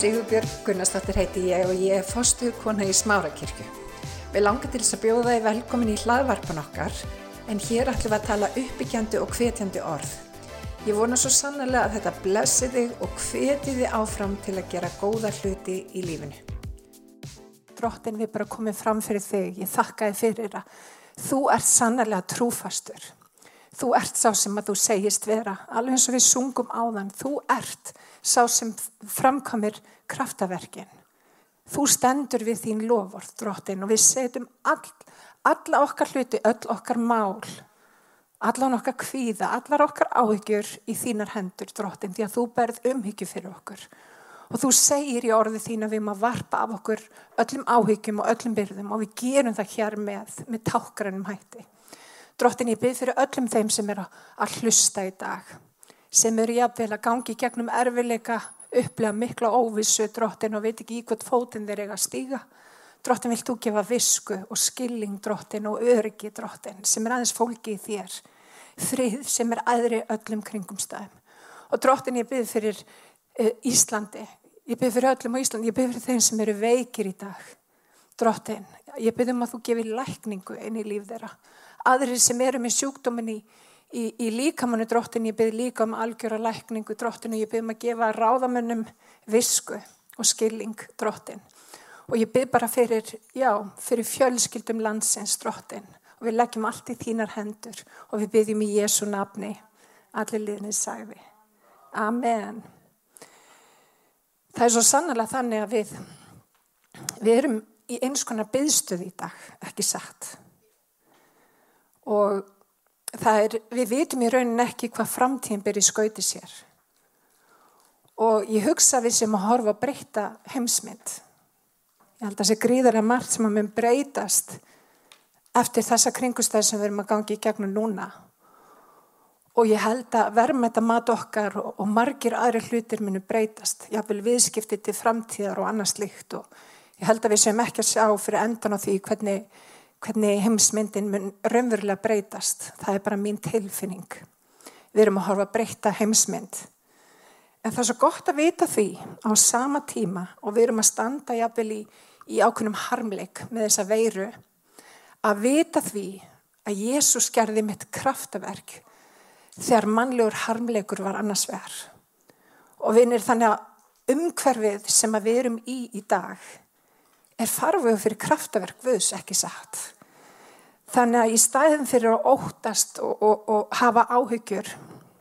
Sigurbjörg Gunnarsdóttir heiti ég og ég er fostuðkona í Smárakirkju. Við langar til þess að bjóða þið velkomin í hlaðvarpan okkar en hér ætlum við að tala uppbyggjandi og hvetjandi orð. Ég vona svo sannlega að þetta blessi þig og hveti þið áfram til að gera góða hluti í lífinu. Drottin við bara komum fram fyrir þig, ég þakka þið fyrir að þú ert sannlega trúfastur. Þú ert sá sem að þú segist vera, alveg eins og við sungum á þann, þú ert sá sem framkomir kraftaverkin. Þú stendur við þín lofvort, drottin, og við setjum all, alla okkar hluti, öll okkar mál, allan okkar kvíða, allar okkar áhyggjur í þínar hendur, drottin, því að þú berð umhyggju fyrir okkur. Og þú segir í orðið þín að við maður varpa af okkur öllum áhyggjum og öllum byrðum og við gerum það hér með, með tákgrænum hætti. Drottin, ég byrð fyrir öllum þeim sem er að hlusta í dag sem eru jafnvel að gangi gegnum erfileika, upplega mikla óvissu drottin og veit ekki í hvort fótinn þeir eiga að stíga. Drottin vilt þú gefa visku og skilling drottin og öryggi drottin sem er aðeins fólki í þér. Frið sem er aðri öllum kringum stæðum. Og drottin ég byrð fyrir uh, Íslandi, ég byrð fyrir öllum á Íslandi, ég byrð fyrir þeim sem eru veikir í dag. Drottin, ég byrð um að þú gefir lækningu inn í líf þeirra. Aðrir sem eru með sjúkdóminni í í, í líkamannu drottin, ég byrð líka um algjöra lækningu drottin og ég byrð um að gefa ráðamönnum visku og skilling drottin. Og ég byrð bara fyrir, já, fyrir fjölskyldum landsins drottin og við leggjum allt í þínar hendur og við byrðum í Jésu nafni, allir liðnið sæfi. Amen. Það er svo sannlega þannig að við, við erum í eins konar byðstöð í dag, ekki satt. Og er, við vitum í raunin ekki hvað framtíðin byrja í skauti sér. Og ég hugsa við sem að horfa að breyta heimsmynd. Ég held að það sé gríðarlega margt sem að mun breytast eftir þessa kringustæð sem við erum að gangi í gegnum núna. Og ég held að verðmæta mat okkar og margir aðri hlutir munu breytast. Ég vil viðskipti til framtíðar og annars líkt og ég held að við sem ekki að sjá fyrir endan á því hvernig hvernig heimsmyndin mun raunverulega breytast. Það er bara mín tilfinning. Við erum að horfa að breyta heimsmynd. En það er svo gott að vita því á sama tíma og við erum að standa jafnvel í, í ákveðnum harmleik með þessa veiru að vita því að Jésús gerði mitt kraftaverk þegar mannlegur harmleikur var annars verð. Og við erum þannig að umhverfið sem að við erum í í dag er farfið fyrir kraftaverk vöðs ekki satt. Þannig að í stæðin fyrir að óttast og, og, og hafa áhyggjur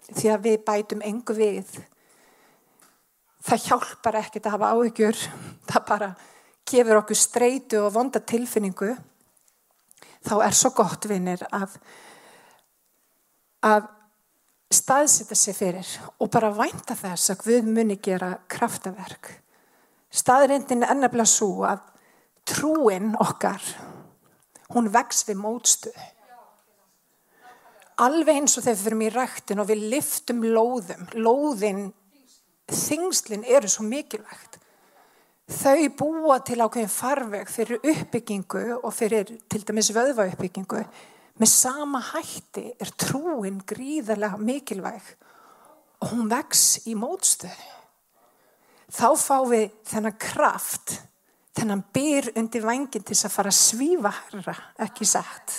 því að við bætum engu við, það hjálpar ekkert að hafa áhyggjur, það bara gefur okkur streitu og vonda tilfinningu, þá er svo gott vinnir að, að staðsita sig fyrir og bara vænta þess að við muni gera kraftaverk. Staðrindin er ennabla svo að trúin okkar, hún vex við mótstuð. Alveg eins og þegar við fyrir mér rættin og við liftum lóðum, lóðin, þingslinn eru svo mikilvægt. Þau búa til ákveðin farveg fyrir uppbyggingu og fyrir til dæmis vöðvauppbyggingu. Með sama hætti er trúin gríðarlega mikilvæg og hún vex í mótstuð. Þá fá við þennan kraft þennan byr undir vangin til að fara að svífa herra, ekki sagt.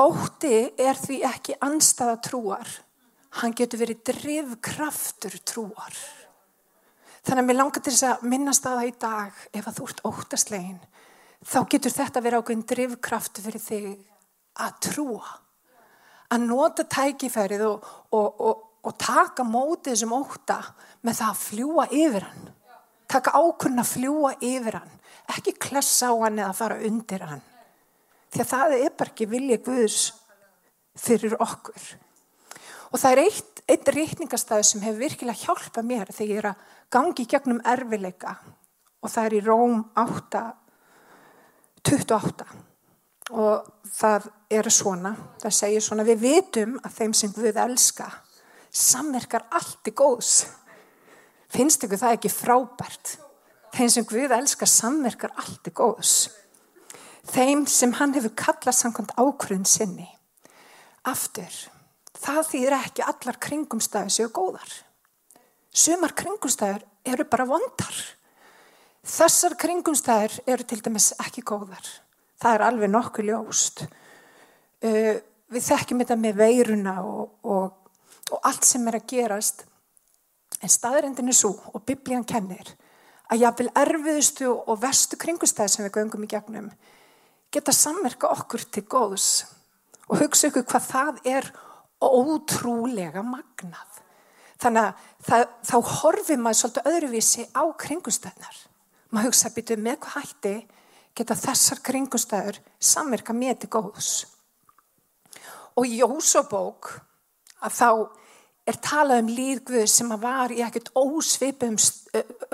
Ótti er því ekki anstaða trúar. Hann getur verið drivkraftur trúar. Þannig að mér langar til þess að minnast að það í dag, ef að þú ert óttaslegin, þá getur þetta verið ákveðin drivkraftur fyrir þig að trúa. Að nota tækifærið og, og, og, og taka mótið sem óta með það að fljúa yfir hann taka ákunn að fljúa yfir hann ekki klessa á hann eða fara undir hann. Því að það er bara ekki vilja Guðs fyrir okkur. Og það er eitt, eitt rítningastæð sem hefur virkilega hjálpað mér þegar ég er að gangi gegnum erfileika og það er í Róm 8 28 og það er svona það segir svona við vitum að þeim sem Guð elska samverkar allt í góðs Finnst ykkur það ekki frábært? Þeim sem Guð elskar samverkar allt er góðs. Þeim sem hann hefur kallað samkvæmt ákvörðin sinni. Aftur, það þýðir ekki allar kringumstæður séu góðar. Sumar kringumstæður eru bara vondar. Þessar kringumstæður eru til dæmis ekki góðar. Það er alveg nokkuð ljóst. Uh, við þekkjum þetta með veiruna og, og, og allt sem er að gerast. En staðrendin er svo og biblían kennir að jáfnvel erfiðustu og vestu kringumstæður sem við göngum í gegnum geta samverka okkur til góðs og hugsa ykkur hvað það er ótrúlega magnað. Þannig að það, þá horfið maður svolítið öðruvísi á kringustæðnar. Maður hugsa að byrju með hvað hætti geta þessar kringustæður samverka með til góðs. Og í Jósobók að þá er talað um líðguð sem að var í ekkert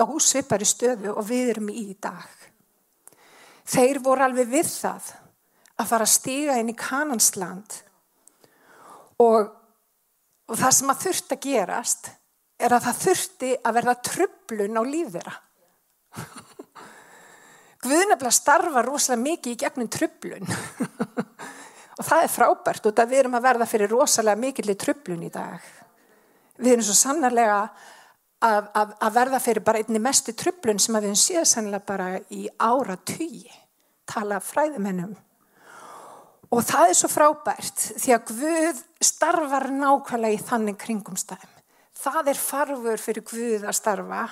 ósvipari stöðu og við erum í í dag. Þeir voru alveg við það að fara að stiga inn í kanansland og, og það sem að þurft að gerast er að það þurfti að verða tröflun á líf þeirra. Guðnefnilega starfa rosalega mikið í gegnum tröflun og það er frábært og það við erum að verða fyrir rosalega mikill í tröflun í dag. Við erum svo sannarlega að, að, að verða fyrir bara einni mestu tröflun sem við séum sannlega bara í ára tugi tala fræðumennum Og það er svo frábært því að Guð starfar nákvæmlega í þannig kringumstæðum. Það er farfur fyrir Guð að starfa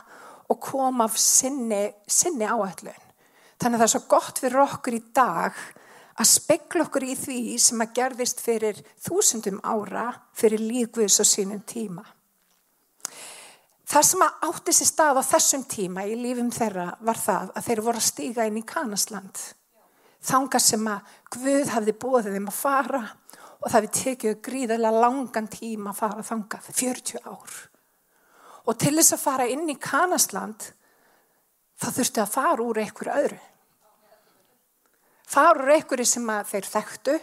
og koma af sinni, sinni áætlun. Þannig að það er svo gott fyrir okkur í dag að spekla okkur í því sem að gerðist fyrir þúsundum ára fyrir líðguðs og sínum tíma. Það sem átti sér stað á þessum tíma í lífum þeirra var það að þeir voru að stíga inn í Kanasland þanga sem að Guð hafði bóðið þeim að fara og það við tekið gríðilega langan tíma að fara þangað, 40 ár. Og til þess að fara inn í Kanasland, þá þurfti að fara úr einhverju öðru. Fara úr einhverju sem þeir þekktu,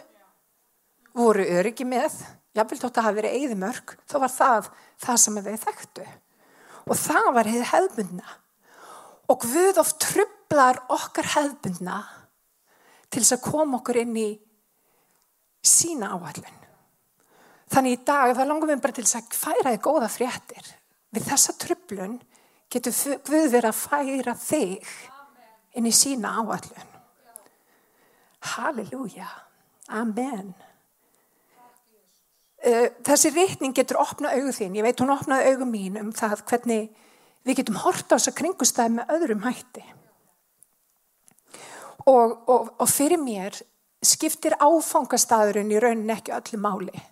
voru öryggi með, jáfnveld þótt að hafa verið eigðimörk, þá var það það sem þeir þekktu. Og það var hefð hefðbundna. Og Guð oft trublar okkar hefðbundna til þess að koma okkur inn í sína áallun. Þannig í dag það langum við bara til þess að færa þig góða fréttir. Við þessa tröflun getur Guð verið að færa þig inn í sína áallun. Halleluja. Amen. Eh, þessi rítning getur opnað auðu þín. Ég veit hún opnaði auðu mín um það hvernig við getum horta á þessa kringustæði með öðrum hætti. Og, og, og fyrir mér skiptir áfangastæðurinn í rauninni ekki öllu máli.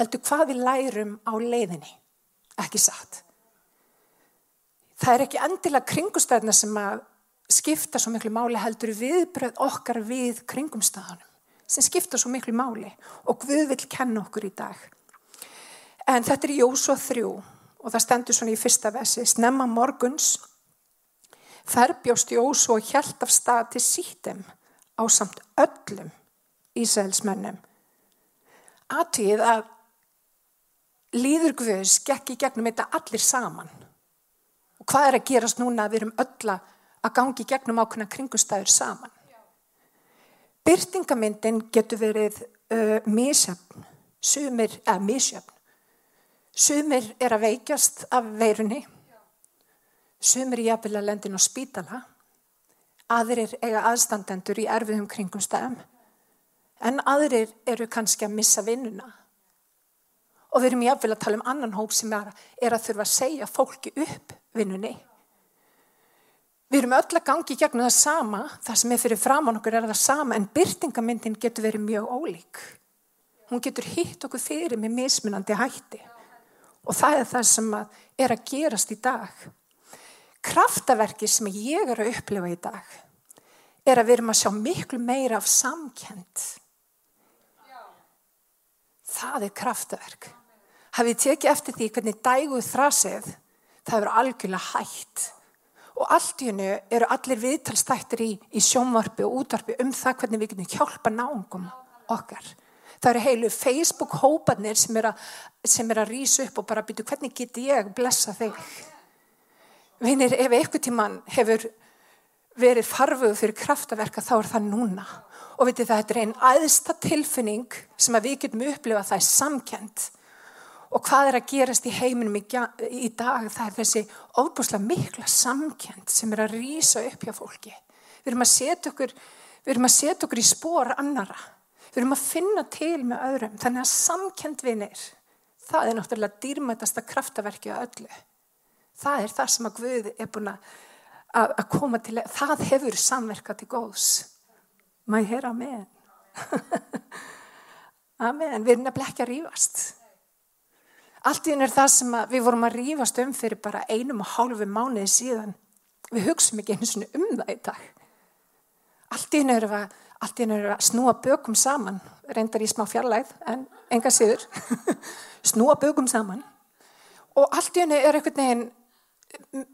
Heldur hvað við lærum á leiðinni. Ekki satt. Það er ekki endilega kringumstæðina sem að skipta svo miklu máli heldur viðbröð okkar við kringumstæðanum sem skipta svo miklu máli og Guð vil kenna okkur í dag. En þetta er Jósua 3 og það stendur svona í fyrsta vesi. Snemma morguns Þær bjóst Jós og hjælt af stað til sítem á samt öllum Ísælsmönnum. Aðtíð að líður Guðs gekk í gegnum þetta allir saman. Og hvað er að gerast núna að við erum öll að gangi gegnum ákveðna kringustæður saman? Byrtingamyndin getur verið uh, misjöfn, sumir, eða misjöfn. Sumir er að veikjast af veirunni Sumir í jafnvel að lendin á spítala, aðrir eiga aðstandendur í erfiðum kringum stæðum, en aðrir eru kannski að missa vinnuna. Og við erum jafnvel að tala um annan hóp sem er, er að þurfa að segja fólki upp vinnunni. Við erum öll að gangi gegnum það sama, það sem er fyrir framann okkur er það sama, en byrtingamyndin getur verið mjög ólík. Hún getur hitt okkur fyrir með mismunandi hætti. Og það er það sem er að gerast í dag kraftaverki sem ég er að upplifa í dag er að við erum að sjá miklu meira af samkend. Það er kraftaverk. Hafið tekið eftir því hvernig dæguð þrasið, það eru algjörlega hægt. Og allt í hennu eru allir viðtalstættir í, í sjónvarpi og útvarpi um það hvernig við getum hjálpa náungum okkar. Það eru heilu Facebook-hópanir sem er að, að rýsa upp og bara byrju hvernig get ég blessa þig. Vinir, ef eitthvað tíman hefur verið farfuð fyrir kraftaverka þá er það núna. Og vitið það, þetta er einn aðsta tilfinning sem að við getum upplifað það er samkend. Og hvað er að gerast í heiminum í, í dag? Það er þessi óbúslega mikla samkend sem er að rýsa upp hjá fólki. Við erum að setja okkur, okkur í spór annara. Við erum að finna til með öðrum. Þannig að samkend vinir, það er náttúrulega dýrmætasta kraftaverki á öllu. Það er það sem að Guð er búin að koma til. Það hefur samverkað til góðs. Ég heyra með? Amen. Við erum að rýfast. Allt í henn er það sem við vorum að rýfast um fyrir bara einum og hálfu mánuði síðan. Við hugsaum ekki eins og um það í dag. Allt í henn er að, að snúa bökum saman, reyndar í smá fjarlæð, en enga síður. snúa bökum saman. Og allt í henn er einhvern veginn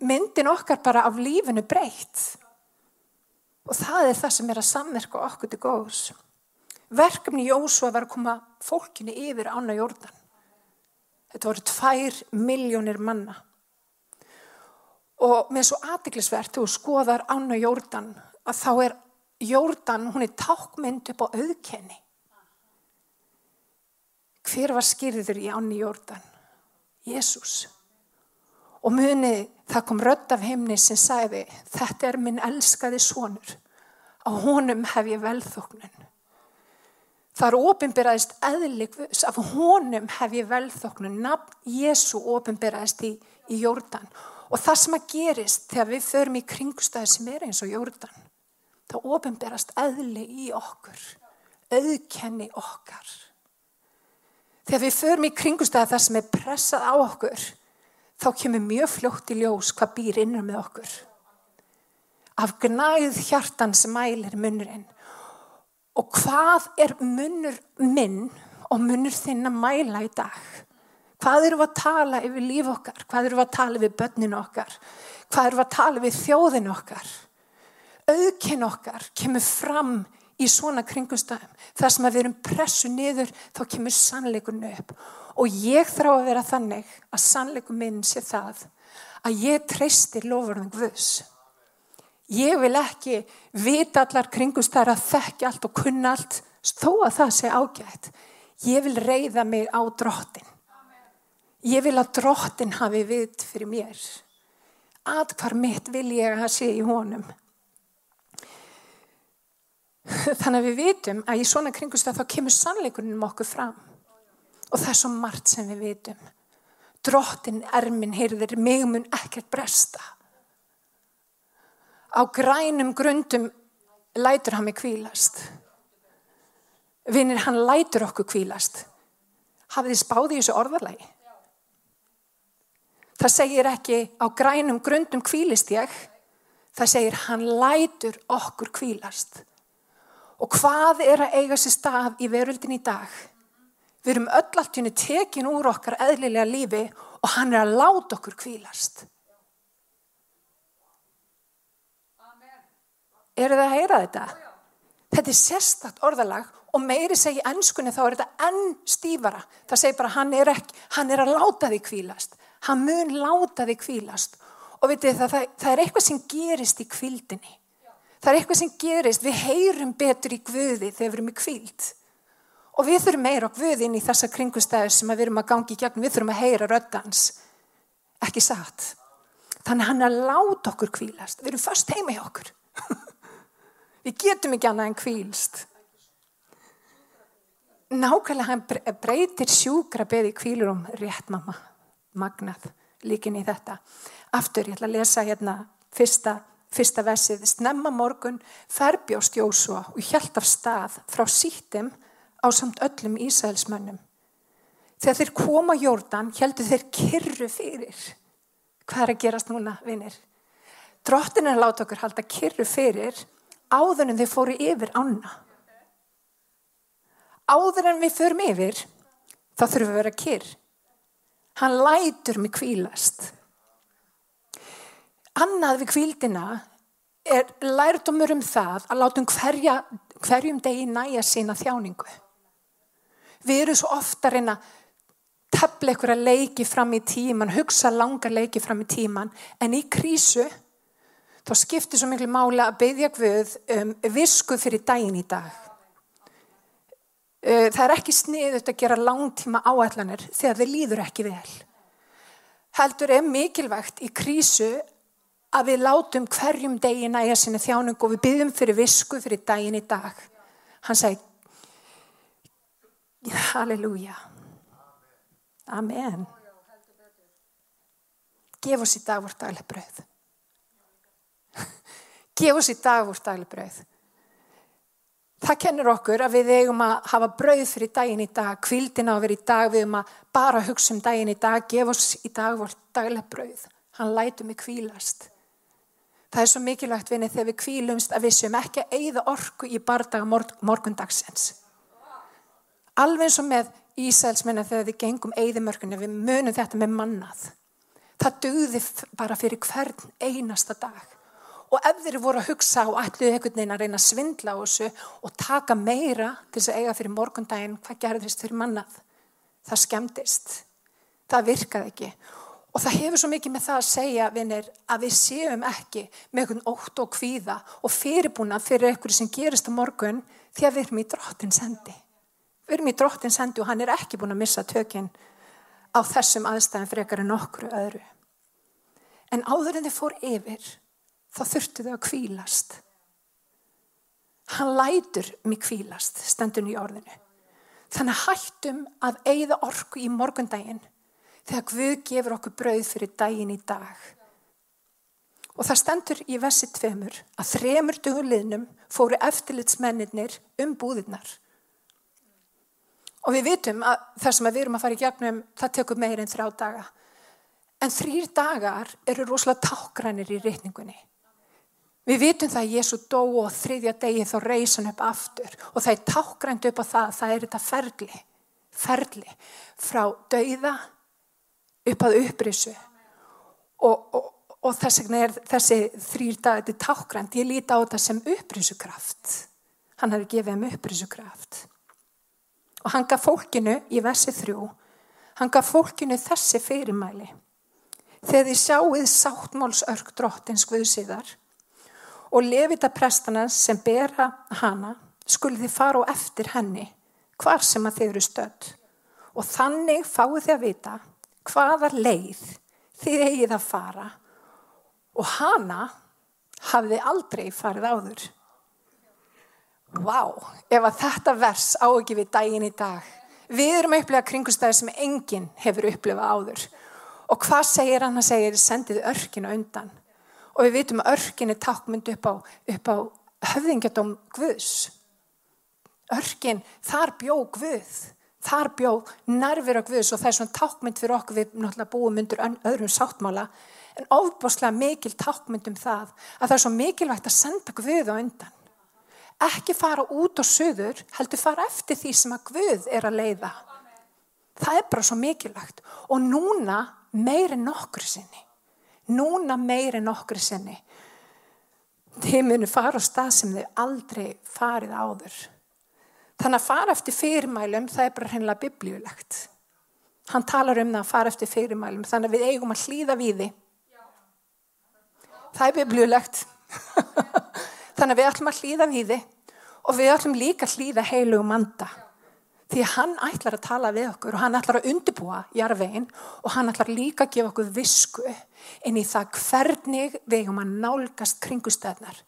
myndin okkar bara af lífinu breytt. Og það er það sem er að samverka okkur til góðs. Verkefni Jósua var að koma fólkinu yfir ána jórdan. Þetta voru tvær miljónir manna. Og með svo aðdeglisvert þú skoðar Anna Jórdan að þá er Jórdan, hún er tákmynd upp á auðkenni. Hver var skýrður í Anna Jórdan? Jésús. Og muni það kom rödd af heimni sem sagði þetta er minn elskaði sonur. Á honum hef ég velþóknun. Það er ofinberaðist eðlik af honum hef ég velþóknun. Nafn Jésu ofinberaðist í, í Jórdan. Og það sem að gerist þegar við förum í kringstæði sem er eins og Jórdan. Það ofinberast eðli í okkur. Auðkenni okkar. Þegar við förum í kringstæði það sem er pressað á okkur. Þá kemur mjög fljótt í ljós hvað býr innum með okkur. Af gnæð hjartan sem mælir munurinn. Og hvað er munur minn og munur þinn að mæla í dag? Hvað eru að tala yfir líf okkar? Hvað eru að tala yfir börnin okkar? Hvað eru að tala yfir þjóðin okkar? Auðkinn okkar kemur fram í svona kringumstæðum. Það sem að við erum pressu niður, þá kemur sannleikunni upp. Og ég þrá að vera þannig að sannleikum minn sé það að ég treystir lofurðan Guðs. Ég vil ekki vita allar kringustæra, þekki allt og kunna allt, þó að það sé ágætt. Ég vil reyða mig á drottin. Ég vil að drottin hafi vit fyrir mér. Að hvar mitt vil ég að sé í honum. Þannig að við vitum að í svona kringustæð þá kemur sannleikunum okkur fram. Og það er svo margt sem við vitum. Drottin er minn, heyrðir, mig mun ekkert bresta á grænum grundum lætur hann mig kvílast. Vinnir hann lætur okkur kvílast. Hafið þið spáðið í þessu orðalagi? Það segir ekki á grænum grundum kvílist ég. Það segir hann lætur okkur kvílast. Og hvað er að eiga sér stað í veröldin í dag? Við erum öll allt í henni tekin úr okkar eðlilega lífi og hann er að láta okkur kvílast. Eru það að heyra þetta? Þetta er sérstakt orðalag og meiri segi ennskunni þá er þetta enn stífara. Það segir bara hann er, ekki, hann er að láta þig kvílast. Hann mun láta þig kvílast. Og vitið það, það, það er eitthvað sem gerist í kvildinni. Það er eitthvað sem gerist. Við heyrum betur í Guði þegar við erum í kvild. Og við þurfum meira á Guðin í þessa kringustæður sem við erum að gangi í gegn. Við þurfum að heyra röddans. Ekki satt. Þannig hann er að láta okkur kvílast. Við erum fast heima hjá okkur. Við getum ekki annað en kvílst. Nákvæmlega hann breytir sjúkra beði kvílur um rétt mamma, magnað, líkin í þetta. Aftur ég ætla að lesa hérna fyrsta, fyrsta versið. Snemma morgun ferbjóst Jósua og hjælt af stað frá síttum á samt öllum Ísælsmönnum. Þegar þeir koma Jórdan heldur þeir kyrru fyrir. Hvað er að gerast núna, vinnir? Drottin er að láta okkur halda kyrru fyrir áður en þau fóru yfir ána. Áður en við förum yfir, þá þurfum við að vera kyrr. Hann lætur mig kvílast. Annað við kvíldina er lærdomur um það að látum hverja, hverjum degi næja sína þjáningu. Við erum svo ofta að reyna að tefla ykkur að leiki fram í tíman, hugsa langar leiki fram í tíman, en í krísu þá skiptir svo miklu mála að beðja Guð um visku fyrir daginn í dag. Uh, það er ekki sniðut að gera langtíma áætlanir þegar þið líður ekki vel. Heldur er mikilvægt í krísu að við látum hverjum degi næja sinni þjánung og við byggjum fyrir visku fyrir daginn í dag. Hann segi, halleluja, amen. Gef oss í dag vort daglega brauð. Gef oss í dag vort daglega brauð. Það kennur okkur að við eigum að hafa brauð fyrir daginn í dag, kvildina að vera í dag, við eigum að bara hugsa um daginn í dag, gef oss í dag vort daglega brauð. Hann lætu mig kvílast. Það er svo mikilvægt vinni þegar við kvílumst að við séum ekki að eigða orku í bardaga morgundagsins. Alveg eins og með Ísælsmennar þegar við gengum eigðimörkunni, við munum þetta með mannað. Það döði bara fyrir hvern einasta dag. Og ef þeir voru að hugsa og ætluði einhvern veginn að reyna að svindla á þessu og taka meira til þess að eiga fyrir morgundaginn, hvað gerðist fyrir mannað? Það skemmtist. Það virkaði ekki. Og það hefur svo mikið með það að segja, vinnir, að við séum ekki með einhvern ótt og kvíða og fyrirbúna fyrir einhverju sem gerist á morgun því að við erum í drottin sendi. Við erum í drottin sendi og hann er ekki búin að missa tökinn á þessum aðstæðin frekar en okkur öðru. En áður en þið fór yfir, þá þurftu þau að kvílast. Hann lætur mig kvílast, stendun í orðinu. Þannig hættum að eigða orku í morgundaginn þegar Guð gefur okkur brauð fyrir daginn í dag. Og það stendur í versi tveimur að þremur döguleginum fóru eftirlitsmennir um búðirnar. Og við vitum að það sem við erum að fara í gegnum, það tekur meir en þrjá daga. En þrýr dagar eru rosalega tákrænir í reyningunni. Við vitum það að Jésu dó og þriðja degi þá reysan upp aftur og það er tákgrænt upp á það að það er þetta ferli, ferli frá dauða upp að upprisu og, og, og þess vegna er þessi þrýr dag, þetta er tákgrænt, ég líti á þetta sem upprisukraft. Hann hefði gefið um upprisukraft. Og hann gaf fólkinu í versi þrjú, hann gaf fólkinu þessi fyrirmæli. Þegar þið sjáuð sáttmálsörk drottins Guðsíðar og lefita prestana sem bera hana skuli þið fara á eftir henni hvar sem að þið eru stödd og þannig fáið þið að vita hvaða leið þið eigið að fara og hana hafið aldrei farið áður. Vá, ef að þetta vers á ekki við daginn í dag. Við erum að upplega kringustæði sem enginn hefur upplifað áður. Og hvað segir hann að segja, sendið örkinu undan og við vitum að örkin er takkmynd upp á, á höfðingjadóm Guðs. Örkin, þar bjó Guð, þar bjó nervir á Guðs og það er svona takkmynd fyrir okkur við náttúrulega búum undir öðrum sáttmála en ofbáslega mikil takkmynd um það að það er svo mikilvægt að senda Guð á undan. Ekki fara út og söður, heldur fara eftir því sem að Guð er að leiða. Það er bara svo mikilvægt og núna meir en nokkur sinni núna meir en okkur sinni. Þeir munu fara á stað sem þau aldrei farið áður. Þannig að fara eftir fyrirmælum það er bara hreinlega biblíulegt. Hann talar um það að fara eftir fyrirmælum þannig að við eigum að hlýða við því. Það er biblíulegt. Þannig að við ætlum að hlýða við því og við ætlum líka að hlýða heilu um anda Því hann ætlar að tala við okkur og hann ætlar að undibúa jarvegin og hann ætlar líka að gefa okkur visku inn í það hvernig við eigum að nálgast kringustöðnar.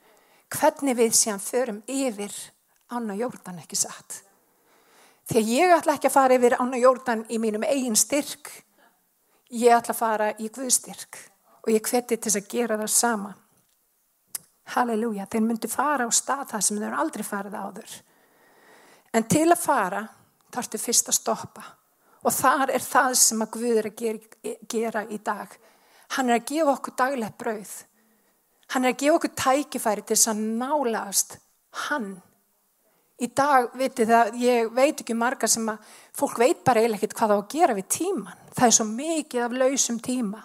Hvernig við séum förum yfir Anna Jórdan ekki satt. Því að ég ætla ekki að fara yfir Anna Jórdan í mínum eigin styrk. Ég ætla að fara í Guðstyrk og ég hveti til að gera það sama. Halleluja, þeir myndi fara á stað það sem þeir aldrei farið áður. En til að fara þarftu fyrst að stoppa. Og þar er það sem að Guð er að gera, í dag. Hann er að gefa okkur daglegt brauð. Hann er að gefa okkur tækifæri til þess að nálast hann. Í dag, vitið það, ég veit ekki marga sem að fólk veit bara eiginlega ekkert hvað það á að gera við tíman það er svo mikið af lausum tíma.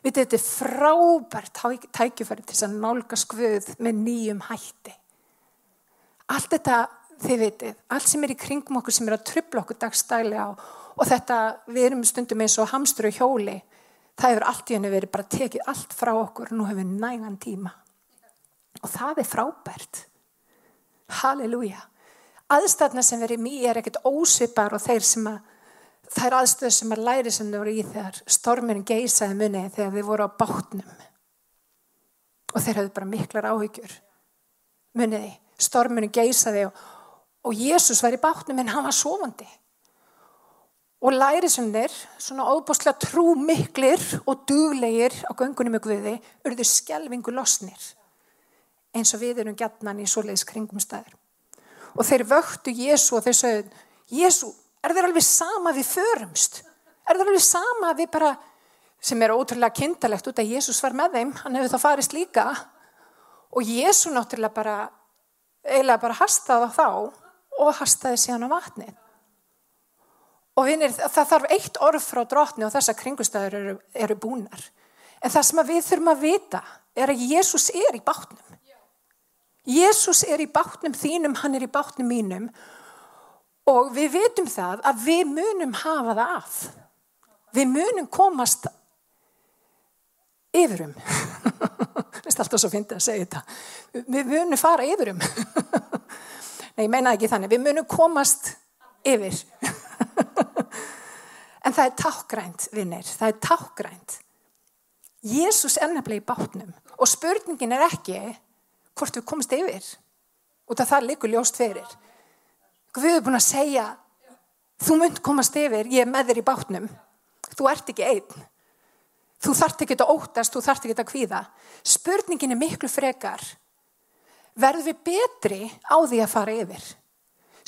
Vitið þetta er frábært tækifæri til þess að nálgast Guð með nýjum hætti. Allt þetta þið vitið, allt sem er í kringum okkur sem er að trubla okkur dagstæli á og þetta, við erum stundum eins og hamstur og hjóli, það hefur allt í henni verið bara tekið allt frá okkur og nú hefur við nægan tíma. Og það er frábært. Halleluja. Aðstæðna sem verið mér er ekkert ósvipar og þeir sem að það er aðstöð sem að læri sem þau voru í þegar stormurinn geysaði munni þegar þið voru á bátnum. Og þeir hafðu bara miklar áhyggjur. Muniði, stormurinn geysaði og, og Jésús var í bátnum en hann var sofandi. Og læri sem þeir svona óbúslega trú miklir og duglegir á göngunum við þið, urðu skjelvingu losnir eins og við erum gætnan í svoleiðis kringum staður og þeir vöktu Jésu og þeir sögðu Jésu, er þeir alveg sama við förumst? Er þeir alveg sama við bara, sem er ótrúlega kindalegt út að Jésús var með þeim, hann hefur þá farist líka. Og Jésu náttúrulega bara, eiginlega bara hastaði á þá og hastaði síðan á vatnið. Og vinir, það þarf eitt orð frá drotni og þessa kringustæður eru, eru búnar. En það sem við þurfum að vita er að Jésús er í bátnum. Jésús er í bátnum þínum, hann er í bátnum mínum og við veitum það að við munum hafa það af. Við munum komast yfirum. Það er alltaf svo fyndið að segja þetta. Við munum fara yfirum. Nei, ég meina ekki þannig. Við munum komast yfir. En það er tákgrænt, vinnir. Það er tákgrænt. Jésús er nefnilega í bátnum og spurningin er ekki hvort við komumst yfir af það likur ljóst fyrir Guð er búin að segja þú munt komast yfir, ég er með þér í bátnum þú ert ekki einn þú þart ekki að ótast þú þart ekki að kvíða spurningin er miklu frekar verður við betri á því að fara yfir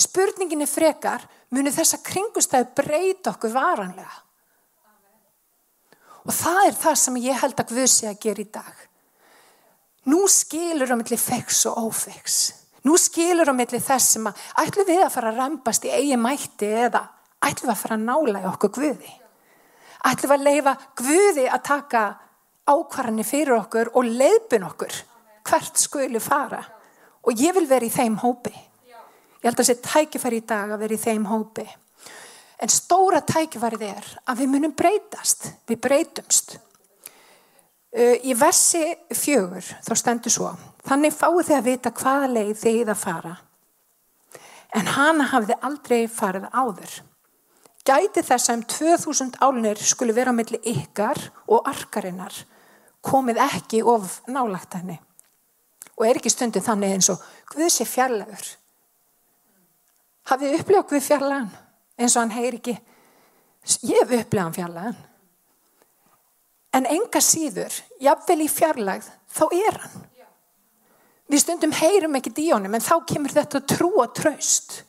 spurningin er frekar munir þessa kringustæðu breyta okkur varanlega og það er það sem ég held að Guð sé að gera í dag Nú skilur á milli feks og ófeks. Nú skilur á milli þess sem að ætlum við að fara að rampast í eigi mætti eða ætlum við að fara að nála í okkur Guði. Ætlum við að leifa Guði að taka ákvarðanir fyrir okkur og leiðbun okkur hvert skuli fara. Og ég vil vera í þeim hópi. Ég held að sé tækifæri í dag að vera í þeim hópi. En stóra tækifærið er að við munum breytast. Við breytumst. Uh, í versi fjögur þá stendur svo þannig fáið þið að vita hvaða leið þið að fara en hana hafið aldrei farið áður gæti þess að um 2000 álunir skulle vera á milli ykkar og arkarinnar komið ekki of nálagt henni og er ekki stundið þannig eins og Guð sé fjarlagur hafið upplifað Guð fjarlagan eins og hann heyr ekki ég hef upplifað hann fjarlagan En enga síður, jafnvel í fjarlægð, þá er hann. Við stundum heyrum ekki díónum, en þá kemur þetta trú og tröst.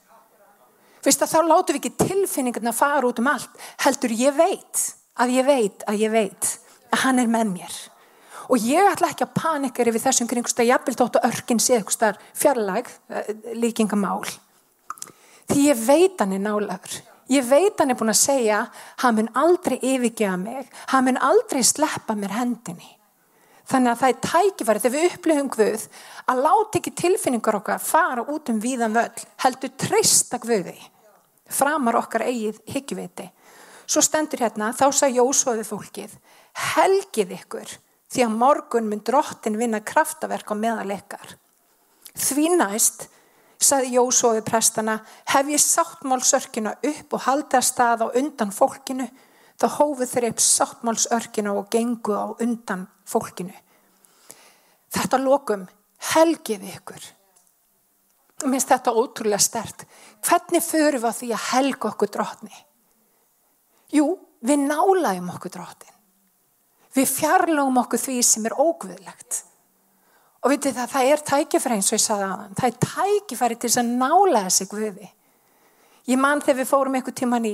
Fyrst að þá látum við ekki tilfinningarna fara út um allt. Heldur ég veit, að ég veit, að ég veit, að hann er með mér. Og ég ætla ekki að panika yfir þessum kringust að jafnvel tótt og örginn sé eitthvað fjarlægð, eh, líkingamál. Því ég veit hann er nálagur. Ég veit hann er búin að segja, hann mun aldrei yfirgeða mig, hann mun aldrei sleppa mér hendinni. Þannig að það er tækifæri þegar við upplifum Guð að láta ekki tilfinningar okkar fara út um víðan völl, heldur treysta Guði, framar okkar eigið higgjuviti. Svo stendur hérna, þá sá Jósóði fólkið, helgið ykkur því að morgun mun drottin vinna kraftaverk á meðal ykkar. Því næst saði Jósófi prestana, hef ég sáttmálsörkina upp og haldið að staða á undan fólkinu, þá hófið þeir upp sáttmálsörkina og gengu á undan fólkinu. Þetta lokum helgið ykkur. Mér finnst þetta ótrúlega stert. Hvernig förum við að því að helga okkur drotni? Jú, við nálaðum okkur drotin. Við fjarlagum okkur því sem er ógvöðlegt. Og vitið það, það er tækifæri eins og ég saði aðan. Það er tækifæri til þess að nálega sig Guði. Ég mann þegar við fórum einhver tíman í,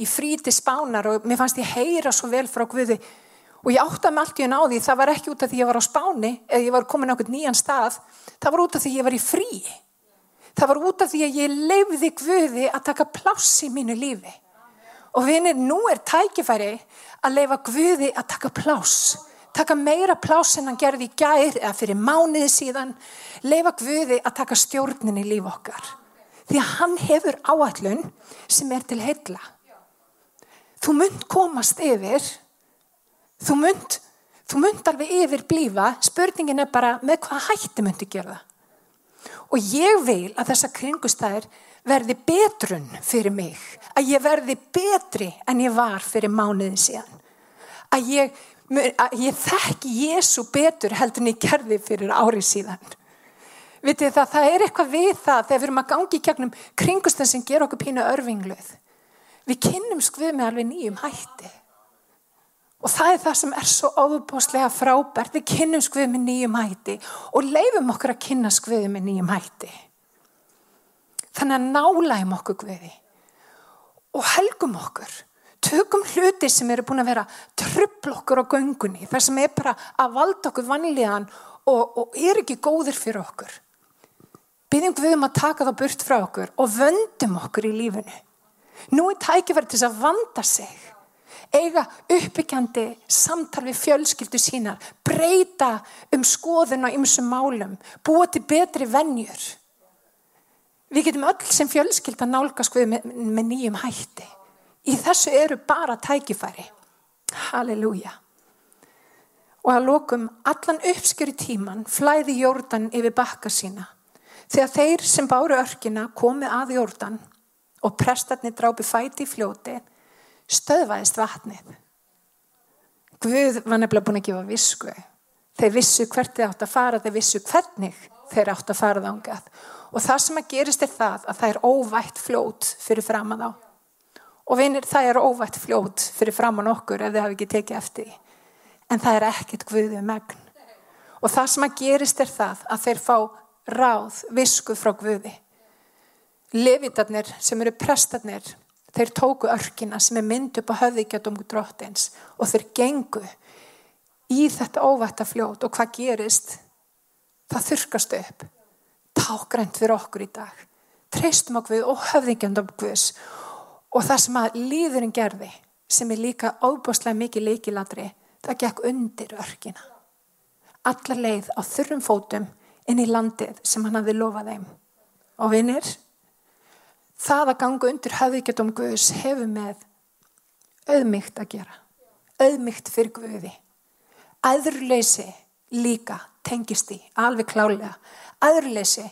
í fríti spánar og mér fannst ég heyra svo vel frá Guði og ég áttaði mig allt í hún á því. Það var ekki út af því ég var á spáni eða ég var komin á einhvern nýjan stað. Það var út af því ég var í frí. Það var út af því að ég lefði Guði að taka pláss í mínu lífi. Og vinir, nú er tækifæri að lefa Guði að taka pláss. Taka meira pláss en hann gerði í gær eða fyrir mánuði síðan. Leifa Guði að taka stjórnin í líf okkar. Því að hann hefur áallun sem er til heilla. Þú mynd komast yfir. Þú mynd þú mynd alveg yfir blífa spurningin er bara með hvað hætti myndi gera Og ég vil að þessa kringustæðir verði betrun fyrir mig. Að ég verði betri en ég var fyrir mánuðin síðan. Að ég, að ég þekki Jésu betur heldur en ég gerði fyrir árið síðan. Vitið það, það er eitthvað við það þegar við erum að gangi í kjögnum kringustæðin sem ger okkur pínu örfingluð. Við kynnum skvið með alveg nýjum hætti. Og það er það sem er svo óbúslega frábært. Við kynnum skvið með nýjum hætti og leifum okkur að kynna skvið með nýjum hætti. Þannig að nálægum okkur skviði og helgum okkur. Tökum hluti sem eru búin að vera tröfl okkur á göngunni. Það sem er bara að valda okkur vanlíðan og, og er ekki góðir fyrir okkur. Byggjum við um að taka það burt frá okkur og vöndum okkur í lífinu. Nú er tækifæri til að vanda sig eiga uppbyggjandi samtal við fjölskyldu sínar, breyta um skoðun og ymsum málum, búa til betri vennjur. Við getum öll sem fjölskylda nálgast við með, með nýjum hætti. Í þessu eru bara tækifæri. Halleluja. Og að lokum allan uppskjöru tíman flæði jórdan yfir bakka sína. Þegar þeir sem báru örkina komið að jórdan og prestarnir drápi fæti í fljóti stöðvaðist vatnið. Guð var nefnilega búin að gefa visku. Þeir vissu hvert þeir átt að fara, þeir vissu hvernig þeir átt að fara þángað. Og það sem að gerist er það að það er óvægt fljót fyrir framann á. Og vinir, það er óvægt fljót fyrir framann okkur ef þið hafi ekki tekið eftir. En það er ekkit Guðið megn. Og það sem að gerist er það að þeir fá ráð, visku frá Guði. Levitarnir sem eru prestarnir Þeir tóku örkina sem er mynd upp á höfðíkjadum drottins og þeir gengu í þetta óvætta fljót og hvað gerist? Það þurkast upp. Tákgrænt fyrir okkur í dag. Treystum okkur og höfðíkjandum Guðs og það sem að líðurinn gerði sem er líka óbúslega mikið leikiladri það gekk undir örkina. Allar leið á þurrum fótum inn í landið sem hann hafi lofað þeim. Og vinnir, það að ganga undir höfðíkjadóm Guðs hefur með auðmygt að gera auðmygt fyrir Guði aðurleysi líka tengist í, alveg klálega aðurleysi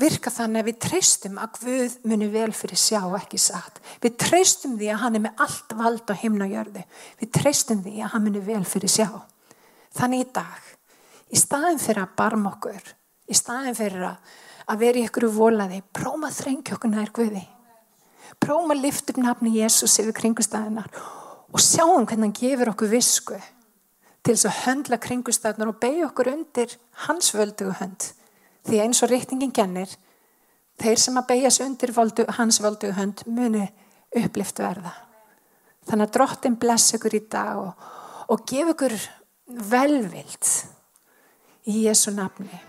virka þannig að við treystum að Guð muni vel fyrir sjá ekki satt. Við treystum því að hann er með allt vald á himna og jörðu. Við treystum því að hann muni vel fyrir sjá. Þannig í dag í staðin fyrir að barma okkur í staðin fyrir að að vera í ykkur volaði, próma þrengjökuna er Guði. Prófum að lifta upp nafni Jésús yfir kringustæðinar og sjáum hvernig hann gefur okkur visku til þess að höndla kringustæðinar og beigja okkur undir hans völdugu hönd því eins og reytingin gennir þeir sem að beigja sig undir völdu, hans völdugu hönd muni upplift verða þannig að drottin bless ykkur í dag og, og gef ykkur velvild í Jésu nafni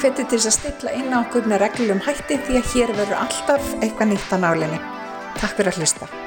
hveti til þess að stilla inn á okkur með reglum hætti því að hér verður alltaf eitthvað nýtt á nálinni. Takk fyrir að hlusta.